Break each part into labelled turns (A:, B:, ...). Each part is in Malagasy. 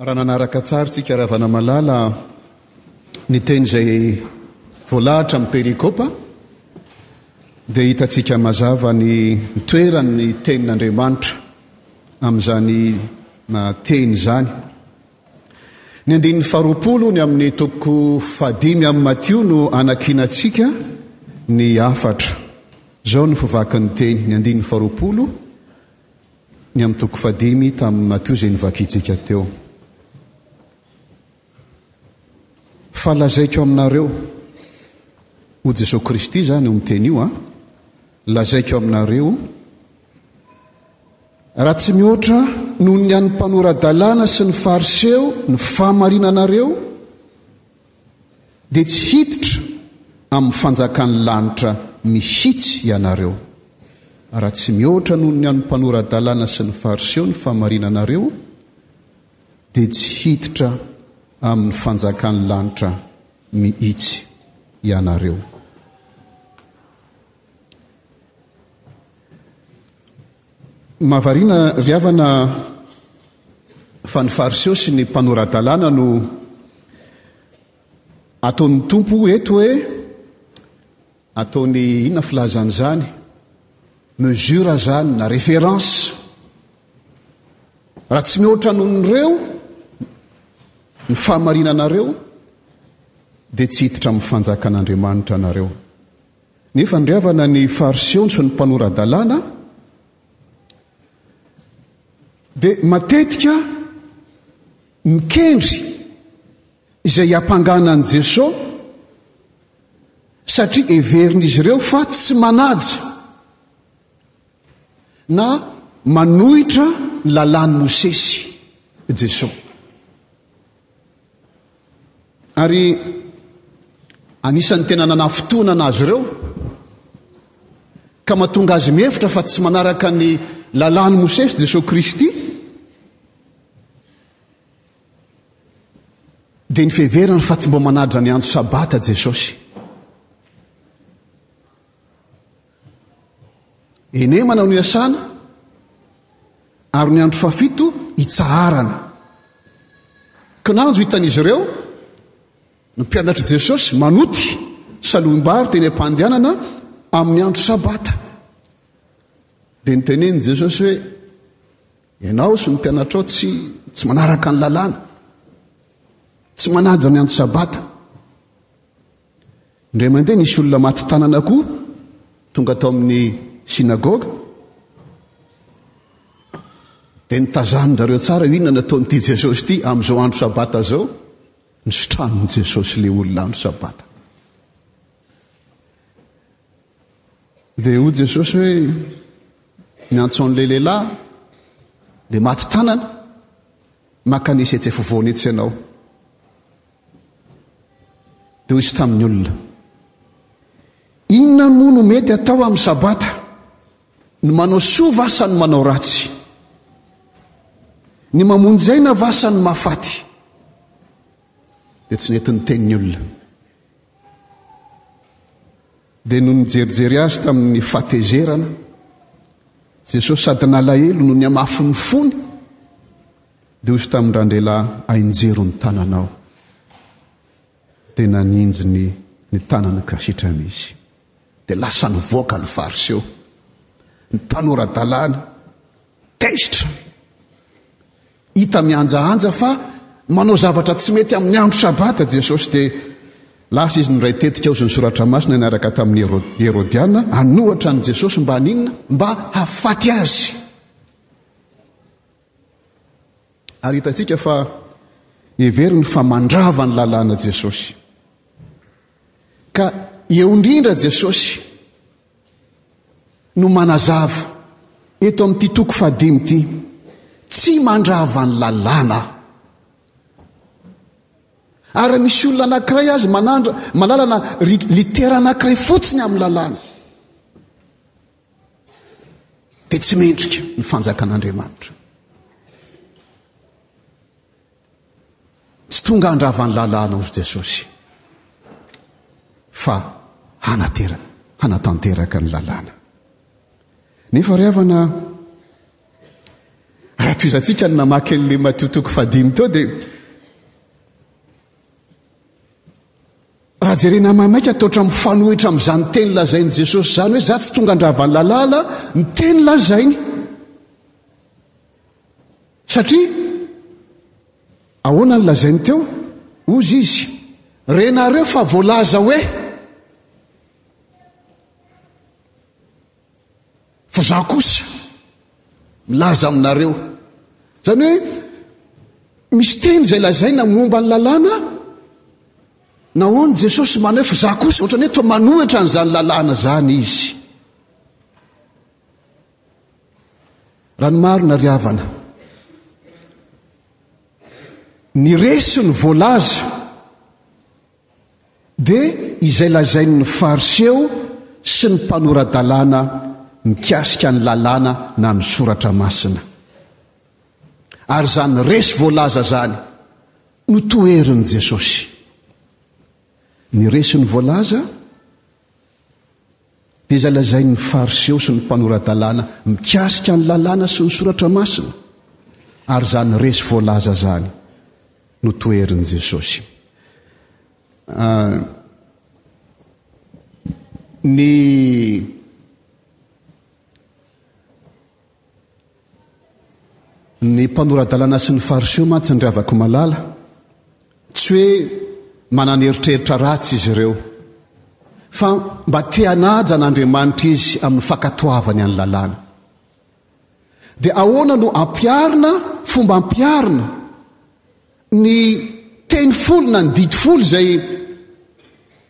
A: Raha nanaraka tsara isika ravana malala ny teny izay voalahatra amin'ny perikopa dia hitantsika mazava ny toeran'ny tenin'Andriamanitra amin'izany teny izany. Ny andininy faharoapolo ny amin'ny toko fahadimy amin'ny Matio no anakinantsika ny hafatra. Izao ny fivakin'ny teny, ny andininy faharoapolo, Ny amin'ny toko fahadimy tamin'i Matio izay novakintsika teo. Fa lazaiko aminareo, ho Jesoa Kristy izany io miteny io, an? lazaiko aminareo, raha tsy mihoatra noho ny an'ny mpanora-dalàna sy ny fariseo ny fahamarinanareo, dia tsy hiditra amin'ny fanjakan'ny lanitra mihitsy ianareo. Raha tsy mihoatra noho ny an'ny mpanora-dalàna sy ny Fariseo ny fahamarinanareo, dia tsy hiditra amin'ny fanjakan'ny lanitra mihitsy ianareo. Mahavariana ry havana fa ny Fariseo sy ny mpanora-dalàna no ataon'ny Tompo eto hoe ataony inona filazana izany mesure izany na référence raha tsy mihoatra noho ireo ny fahamarinanareo dia tsy hiditra amin'ny fanjakan'Andriamanitra anareo. Nefa andriavana ny Fariseo sy ny mpanora-dalàna, dia matetika mikendry izay hiampangana an'i Jesosy, satria heverin'izy ireo fa tsy manaja na manohitra ny lalàn'i Mosesy i Jesosy. Ary anisan'ny tena nanafintohinana azy ireo ka mahatonga azy mihevitra fa tsy manaraka ny lalàn'i Mosesy Jesosy Kristy dia ny fiheverany fa tsy mba manadra ny andro sabata Jesosy. Ene manao ny asana ary ny andro fahafito hitsaharana. Kinanjo hitan'izy ireo ny mpianatr'i Jesosy manoty salohim-bary teny am-pandehanana amin'ny andro sabata. Dia nitenen'i Jesosy hoe, ianao sy ny mpianatrao tsy, tsy manaraka ny lalàna, tsy manadra ny andro sabata. Indray mandeha nisy olona maty tanana koa tonga tao amin'ny synagoga. Dia nitazanin-dRareo tsara io inona nataon'ity Jesosy ity amin'izao andro sabata izao. Nisitranin'i Jesosy ilay olona andro sabata. Dia hoy Jesosy hoe miantso an'ilay lehilahy, dia maty tanana, maka ny etsy afovoany etsy ianao. Dia hoy izy tamin'ny olona, Inona moa no mety atao amin'ny sabata? Ny manao soa va sa ny manao ratsy? Ny mamonjy aina va sa ny mahafaty? Dia tsy nety niteny ny olona. Dia no nijerijery azy tamin'ny fatezerana, Jesosy sady nalahelo no ny hamafin'ny fony, Diso tamin-dRandrialahy Hainjiro ny tananao. Dia naninjiny ny tanany ankasitrany izy. Dia lasa nivoaka ny Fariseo, ny mpanora-dalàna, tezitra. Hita mihanjahanja fa manao zavatra tsy mety amin'ny andro Sabata Jesosy. Dia lasa izy nindray tetika ao sy ny Soratra Masina niaraka tamin'i Herodiana hanohatra an'i Jesosy mba haninona? Mba hahafaty azy. Ary hitantsika fa heveriny fa mandrava ny lalàna Jesosy. Ka eo indrindra Jesosy no manazava eto amin'ity toko fahadimy ity, tsy mandrava ny lalàna aho. Ary misy olona anankiray azy manandra malalana litera anankiray fotsiny amin'ny lalàna. dia tsy mendrika ny fanjakan'Andriamanitra. Tsy tonga handravan'ny lalàna ozy Jesosy fa hanatera, hanatanteraka ny lalàna. Nefa ry havana, raha toizantsika ny namaky an'ilay Matio toko fahadimy teo dia Raha jerena maimaika, toatra mifanohitra amin'izany teny lazain'i Jesosy izany hoe izaho tsy tonga handravan'ny lalàna ny teny lazainy. Satria ahoana ny lazainy teo? Hozy izy, renareo fa voalaza hoe. Fa za kosa milaza aminareo, zany hoe misy teny zay lazaina momba ny lalàna, nahoany Jesosy manao fa za kosa ohatrany hoe toa manohitra an'izany lalàna zany izy. Raha ny marina ry havana, ny resy ny voalaza Dia izay lazain' ny Fariseo sy ny mpanora-dalàna mikasika ny lalàna na ny soratra masina. Ary izany resy voalaza izany no toherin' i Jesosy. Ny resiny voalaza Dia izay lazain'ny Fariseo sy ny mpanora-dalàna mikasika ny Lalàna sy ny Soratra Masina, ary izany resy voalaza izany no toherin'i Jesosy. Ah, ny Ny mpanora-dalana sy ny Fariseo mantsy ndry havako malala, tsy hoe manana eritreritra ratsy izy ireo, fa mba te hanaja an'Andriamanitra izy amin'ny fankatoavany an'ny lalàna. Dia ahoana no ampiharina, fomba ampiharina ny teny folo na ny didy folo izay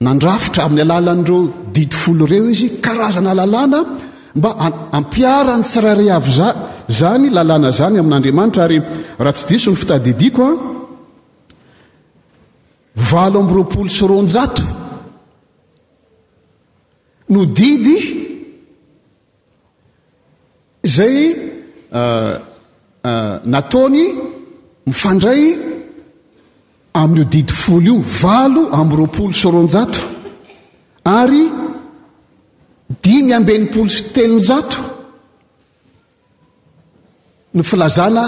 A: Nandrafitra amin'ny alalan'ireo Didy Folo ireo izy karazana lalàna mba hampiharan'ny tsirairay avy izany lalàna izany amin'Andriamanitra, ary raha tsy diso ny fitadidiako, valo amby roapolo sy roanjato no didy. Izay nataony mifandray amin'io didy folo io, valo amby roapolo sy roanjato ary dimy amby enimpolo sy telonjato ny filazana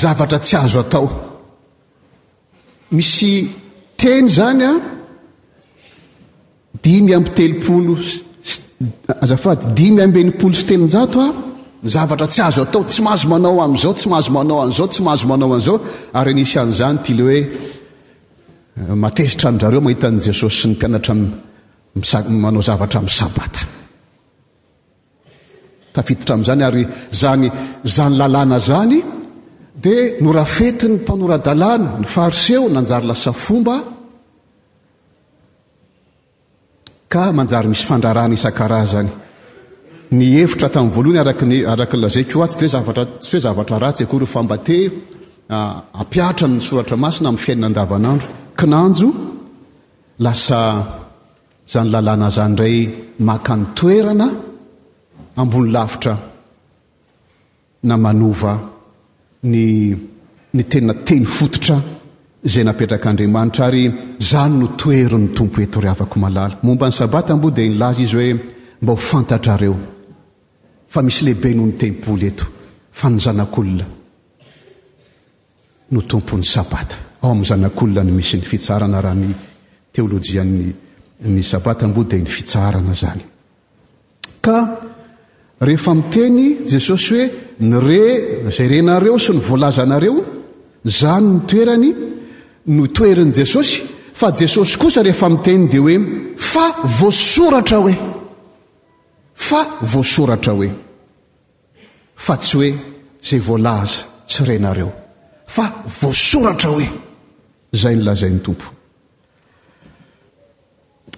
A: zavatra tsy azo atao. Misy teny izany an, dimy amby telopolo, azafady, dimy amby enimpolo sy telonjato an, ny zavatra tsy azo atao, tsy mahazo manao amin'izao, tsy mahazo manao an'izao, tsy mahazo manao an'izao, ary anisan'izany ity ilay hoe eh, matezitra an-dRareo mahita an'i Jesosy sy ny mpianatra manao zavatra amin'ny sabata. Tafiditra amin'izany ary izany izany lalàna izany dia norafetin'ny mpanora-dalàna, ny Fariseo nanjary lasa fomba ka manjary misy fandrarana isan-karazany. Ny hevitra tamin'ny voalohany araka ny araka ny lazaiko atsy dia zavatra tsy hoe zavatra ratsy akory fa mba te ampiatra ny soratra masina amin'ny fiainana andavanandro. Kinanjo lasa Izany lalàna izany indray maka ny toerana ambony lavitra na manova ny ny tena teny fototra izay napetrak'Andriamanitra ary izany no toerin'ny Tompo eto ry havako malala. Momba ny Sabata moa dia nilaza Izy hoe mba ho fantatrareo fa misy lehibe noho ny tempoly eto fa ny zanak'olona. no tompon'ny Sabata. Ao amin'ny Zanak'olona no misy ny fitsaharana raha ny teolojian'ny ny Sabata moa dia ny fitsaharana izany. Ka rehefa miteny Jesosy hoe ny re izay renareo sy ny voalazanareo, izany ny toerany no toerin'i Jesosy fa Jesosy kosa rehefa miteny dia hoe fa voasoratra hoe fa voasoratra hoe fa tsy hoe izay voalaza sy renareo, fa voasoratra hoe izay nolazain'ny Tompo.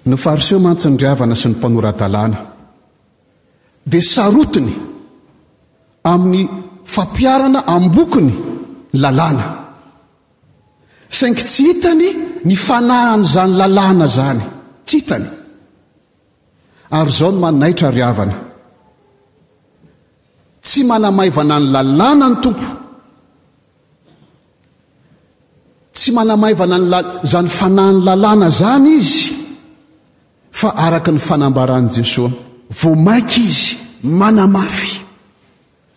A: Ny Fariseo mantsy ny riavana sy ny mpanora-dalàna dia sarotiny amin'ny fampiarana ambokony lalàna, saingy tsy hitany ny fanahan'izany lalàna izany, tsy hitany. Ary izao no manaitra ry havana, tsy manamaivana ny lalàna ny Tompo, tsy manamaivana ny lal izany fanahin'ny lalàna izany izy, fa araka ny fanambaran'i Jesoa, vao maika izy manamafy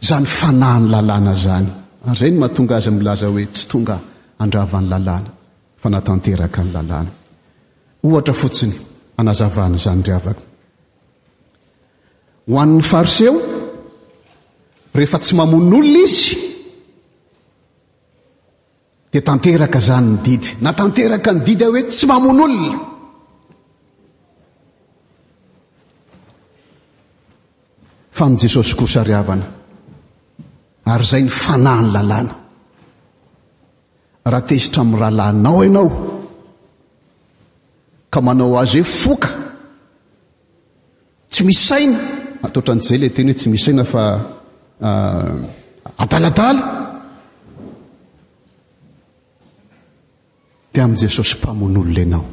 A: izany fanahin'ny lalàna izany. Ary izay no mahatonga azy milaza hoe tsy tonga handrava ny lalàna, fa natanteraka ny lalàna. Ohatra fotsiny anazavana izany ry havana. Ho an'ny Fariseo, rehefa tsy mamono olona izy, dia tanteraka izany ny didy. Na tanteraka ny didy hoe tsy mamono olona. Fa amin'i Jesosy kosa ry havana, ary izay ny fanahin'ny lalàna. Raha tezitra amin'ny rahalahinao ianao ka manao azy hoe foka, tsy misy saina, ataotra an'izay ilay teny hoe tsy misy saina fa uh, adaladala, dia amin'i Jesosy mpamon'olona ianao.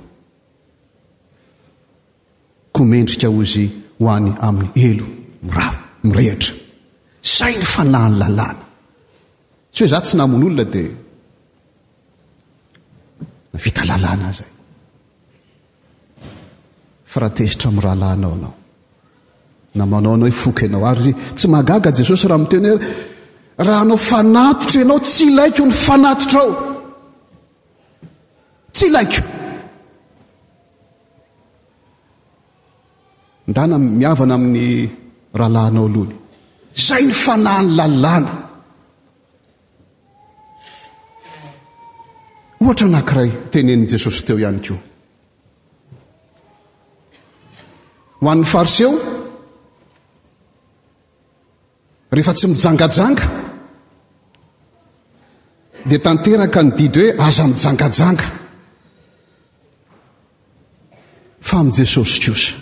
A: Koa mendrika ozy ho any amin'ny helo miravo, mirehitra. Izay ny fanahin'ny lalàna. Tsy hoe za tsy namono olona dia vita lalàna aza. Fa raha tezitra amin'ny rahalahinao anao, na manao anao foko ianao ary izy tsy mahagaga Jesosy raha miteny hoe raha anao fanatitra ianao tsy ilaiko ny fanatitrao. Tsy ilaiko. Ndana mihavana amin'ny rahalahinao aloha anie. Izay ny fanahin'ny lalàna. Ohatra anankiray tenenin'i Jesosy teo ihany koa. Ho an'ny fariseo, rehefa tsy mijangajanga, dia tanteraka ny didy hoe aza mijangajanga. Fa amin'i Jesosy kosa,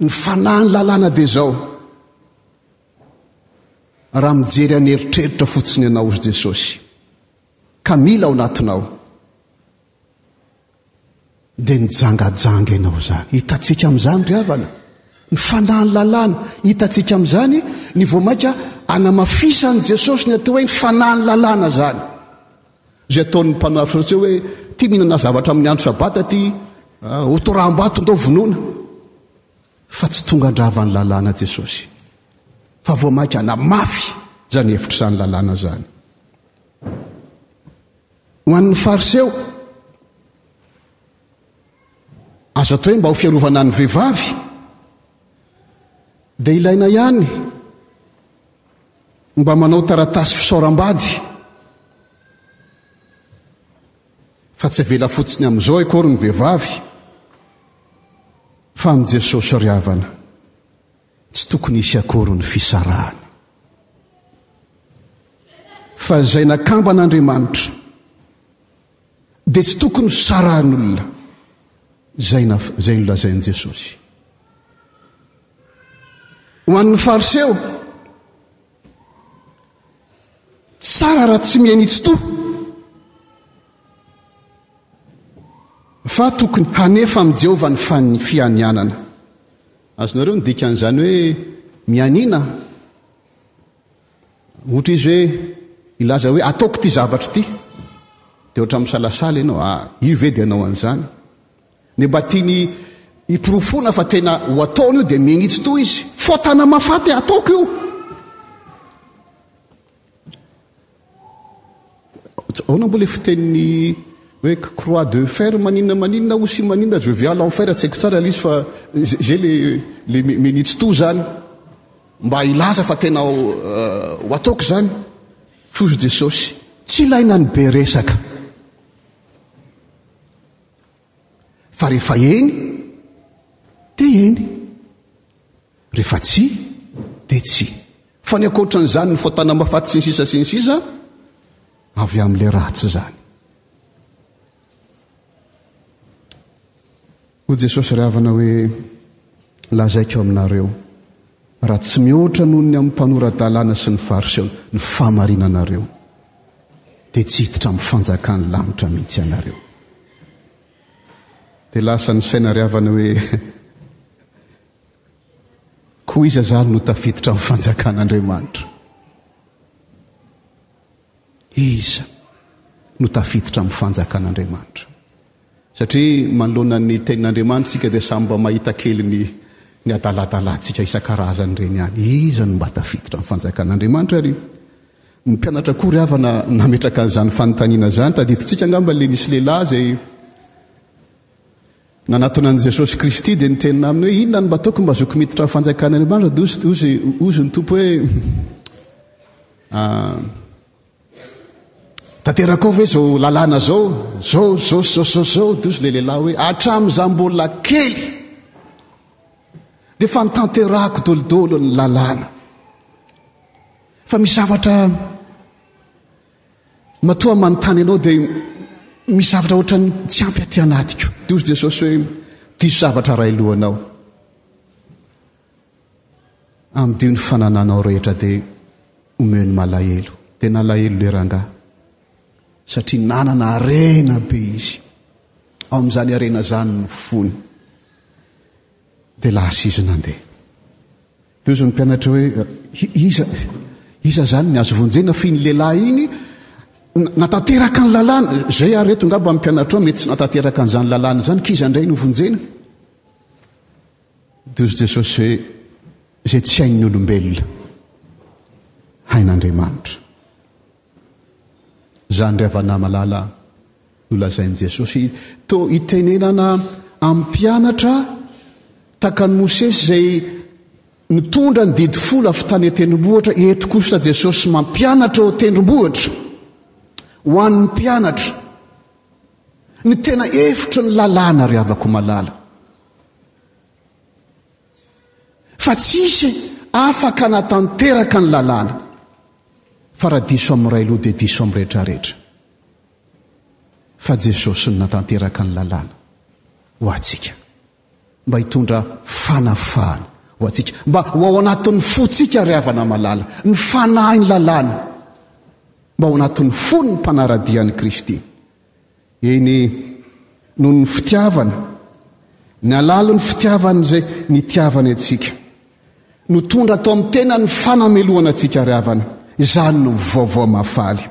A: ny fanahin'ny lalàna dia izao. Raha mijery an'eritreritra fotsiny ianao ry Jesosy, ka mila ao anatinao, dia nijangajanga ianao izany. Hitantsika amin'izany ry havana, ny fanahin'ny lalàna. Hitantsika amin'izany ny vao mainka anamafisan'i Jesosy ny atao hoe ny fanahin'ny lalàna izany. Izay ataon'ny mpanohary frantsay hoe tia mihinana zavatra amin'ny andro sabata ity ah, hotoraham-bato ndao vonoina fa tsy tonga andravan'ny lalàna jesosy fa vao mainka namafy izany hevitr'izany lalàna izany ho an'ny fariseo azo atao hoe mba ho fiarovana ny vehivavy dia ilaina ihany Mba manao taratasy fisaoram-bady fa tsy avela fotsiny amin'izao akory ny vehivavy fa amin'i Jesosy ry havana tsy tokony hisy akory ny fisarahany. Fa izay nakamban'Andriamanitra dia tsy tokony sarahan'olona izay, izay nolazain'i Jesosy. Ho an'ny Fariseo, tsara raha tsy mihaitsitoha, fa tokony hanefa amin'i Jehovah ny fan'ny fianianana. Azonareo ny dikan'izany hoe mianiana? Ohatra izy hoe ilaza hoe ataoko ity zavatra ity. Dia ohatra misalasala ianao, ah, io ve dia anao an'izany? Dia mba tiany hiporofoana fa tena ho ataony io dia mihinitsy toa izy. Faute à Namafaty e, ataoko io. Ahoana moa ilay fitenin'ny hoe croix de fer maninona maninona ou si maninona je viens à l'enfer tsy haiko tsara ilay izy fa izay le le mihinitsy toa zany. Mba hilaza fa tena ho ataoko zany. Fo Jesosy. Tsy ilaina ny be resaka. Fa rehefa eny dia eny, rehefa tsy dia tsy. Fa ny ankoatran'izany ny fotana mafaty sy ny sisa sy ny sisa avy amin'ilay ratsy izany. Hoy Jesosy ravana hoe lazaiko aminareo Raha tsy mihoatra noho ny amin'ny mpanora-dalàna sy ny Fariseo ny fahamarinanareo, dia tsy hiditra amin'ny fanjakan'ny lanitra mihitsy ianareo. Dia lasa ny saina ry havana hoe, Koa iza izany no tafiditra amin'ny fanjakan'Andriamanitra? Iza no tafiditra amin'ny fanjakan'Andriamanitra? Satria manoloana ny Tenin'Andriamanitra isika dia samy mba mahita kely ny ny adaladalantsika isan-karazany ireny ihany. Iza no mba tafiditra amin'ny fanjakan'Andriamanitra àry? Ny mpianatra akory havana nametraka an'izany fanontaniana izany. Tadidintsika angamba ilay nisy lehilahy izay nanatona an'i Jesosy Kristy dia niteny aminy hoe inona no mba ataoko mba azoko miditra amin'ny fanjakan'Andriamanitra? Dia hozy ny Tompo hoe Tanterakao ve zao lalàna zao? Zao, zao, zao, zao, zao, dozy le lehilahy hoe, hatramin'ny za mbola kely, dia fa nitanterako dolidolo ny lalàna. Fa misy zavatra, matoa manontany anao dia misy zavatra ohatran'ny tsy ampy aty anatiko. Dozy Jesosy hoe, diso zavatra ray lohanao. Amdio ny fanananao rehetra dia omeo ny malahelo. Dia nalahelo ilay rangahy satria nanana harena be izy. Ao amin'izany harena izany ny fony. Dia lasa izy nandeha. Dia hozy ny mpianatra hoe iza iza zany ny azo vonjena f'iny lehilahy iny natanteraka ny lalàna zay ary eto ngamba ny mpianatrao mety tsy natanteraka an'izany lalàna izany k'iza indray no vonjena Dozy Jesosy hoe, Izay tsy hain'ny olombelona, hain'Andriamanitra. Izany ry havanà malala no lazain'i Jesosy. Toa itenenana amin'ny mpianatra tahaka an'i Mosesy izay nitondra ny didy folo avy tany an-tendrombohitra, eto kosa Jesosy mampianatra ao an-tendrombohitra, ho an'ny mpianatra. Ny tena efitry ny lalàna ry havako malala. Fa tsisy afaka hanatanteraka ny lalàna. Fa raha diso amin'ny iray loha dia diso amin'ny rehetrarehetra. Fa Jesosy no natanteraka ny lalàna ho antsika. Mba hitondra fanafahana ho antsika. Mba ho ao anatin'ny fontsika ry havana malala. Ny fanahin'ny lalàna. Mba ho anatin'ny fon'ny mpanara-dia an'i Kristy. Eny e, noho ny fitiavana, ny alalin'ny fitiavany izay nitiavany antsika, no tonga ato amin'ny tenany ny fanamelohana antsika ary havana. Izany no vaovao mahafaly.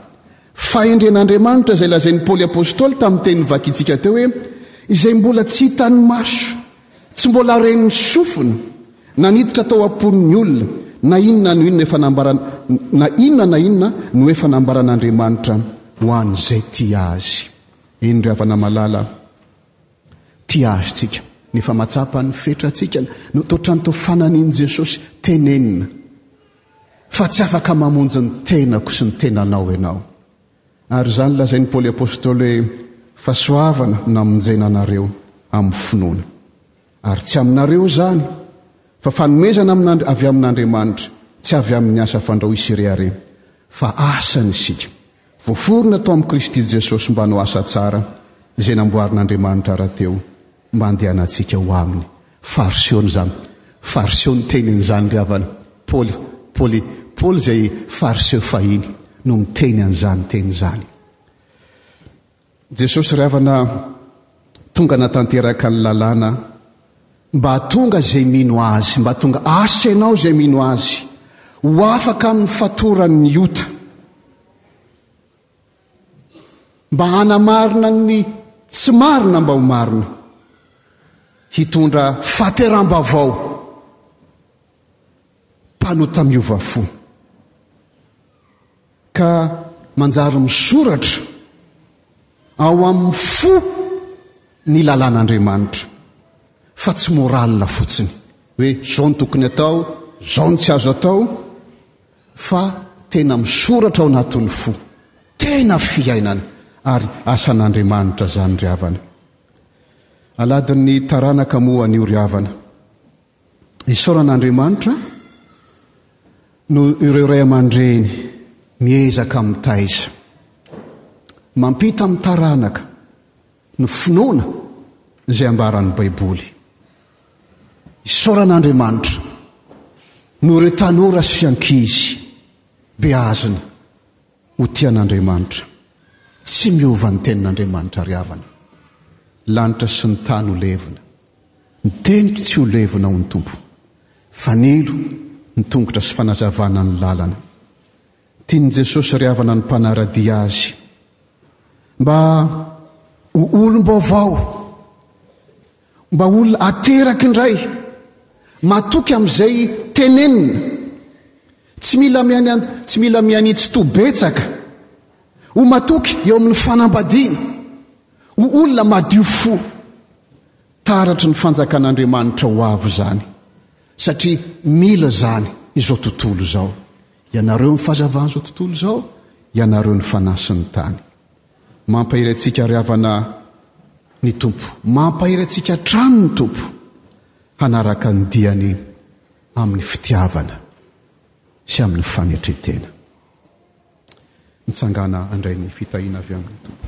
A: Fahendren'Andriamanitra izay lazain'i Paoly Apostoly tamin'ny teny novakintsika teo hoe, izay mbola tsy hitan'ny maso, Tsy mbola ren'ny sofina na niditra tao am-pon'ny olona na inona no inona efa nambaran na inona na inona no efa nambaran'Andriamanitra ho an'izay tia Azy. Eny ry havana malala, tia Azy tsika, nefa matsapa ny fetratsika no to trany to fananin'i Jesosy, tenenina fa tsy afaka mamonjy ny tenako sy ny tenanao ianao. Ary izany lazain'i Paoly Apostoly hoe fahasoavana no namonjena anareo amin'ny finoana. Ary tsy aminareo izany, fa fanomezana amin'Andri, avy amin'Andriamanitra, tsy avy amin'ny asa fandrao isirehareha, fa asany isika, voaforona tao amin'i Kristy Jesosy mba hanao asa tsara, izay namboarin'Andriamanitra rahateo Mba andehanantsika ho aminy. Fariseo izany. Fariseo ny tenin'izany ry havana. Paoly, Paoly, Paoly izay Fariseo fahiny no miteny an'izany teny izany. Jesosy ry havana tonga natanteraka ny lalàna mba hatonga izay mino Azy, mba hatonga asa ianao izay mino Azy ho afaka amin'ny fatoran'ny ota. Mba hanamarina ny tsy marina mba ho marina. Hitondra fahateram-baovao. Mpanota miova fo. Ka manjary misoratra ao amin'ny fo ny lalàn'Andriamanitra fa tsy morale fotsiny hoe zao no tokony atao, zao no tsy azo atao. Fa tena misoratra ao anatin'ny fo. Tena fiainana ary asan'Andriamanitra izany ry havana. Aladin'ny taranaka moa an'io ry havana. Isaorana Andriamanitra no ireo ray aman-dreny miezaka mitaiza. Mampita amin'ny taranaka. ny finoana izay ambaran'ny Baiboly. Isaorana Andriamanitra noho ireo tanora sy ankizy beazina ho tia an'Andriamanitra. Tsy miova ny tenin'Andriamanitra ry havana. Lanitra sy ny tany ho levona. Ny teniko tsy ho levona hoy ny Tompo. Fanilo ny tongotra sy fanazavana ny lalana. Tian'i Jesosy ry havana ny mpanara-dia Azy mba ho olom-baovao, mba olona ateraky indray, matoky amin'izay tenenina. Tsy mila miani, tsy mila mianitsitoha betsaka. Ho matoky eo amin'ny fanambadiana, ho olona madio fo. Taratry ny fanjakan'Andriamanitra ho avy izany, satria mila izany izao tontolo izao. Ianareo ny fazavan'izao tontolo izao, ianareo ny fanahy sy ny tany. Mampahery antsika ary havana ny Tompo. Mampahery antsika hatrany ny Tompo hanaraka ny diany amin'ny fitiavana sy amin'ny fanetren-tena. Mitsangana handray ny fitahiana avy amin'ny Tompo.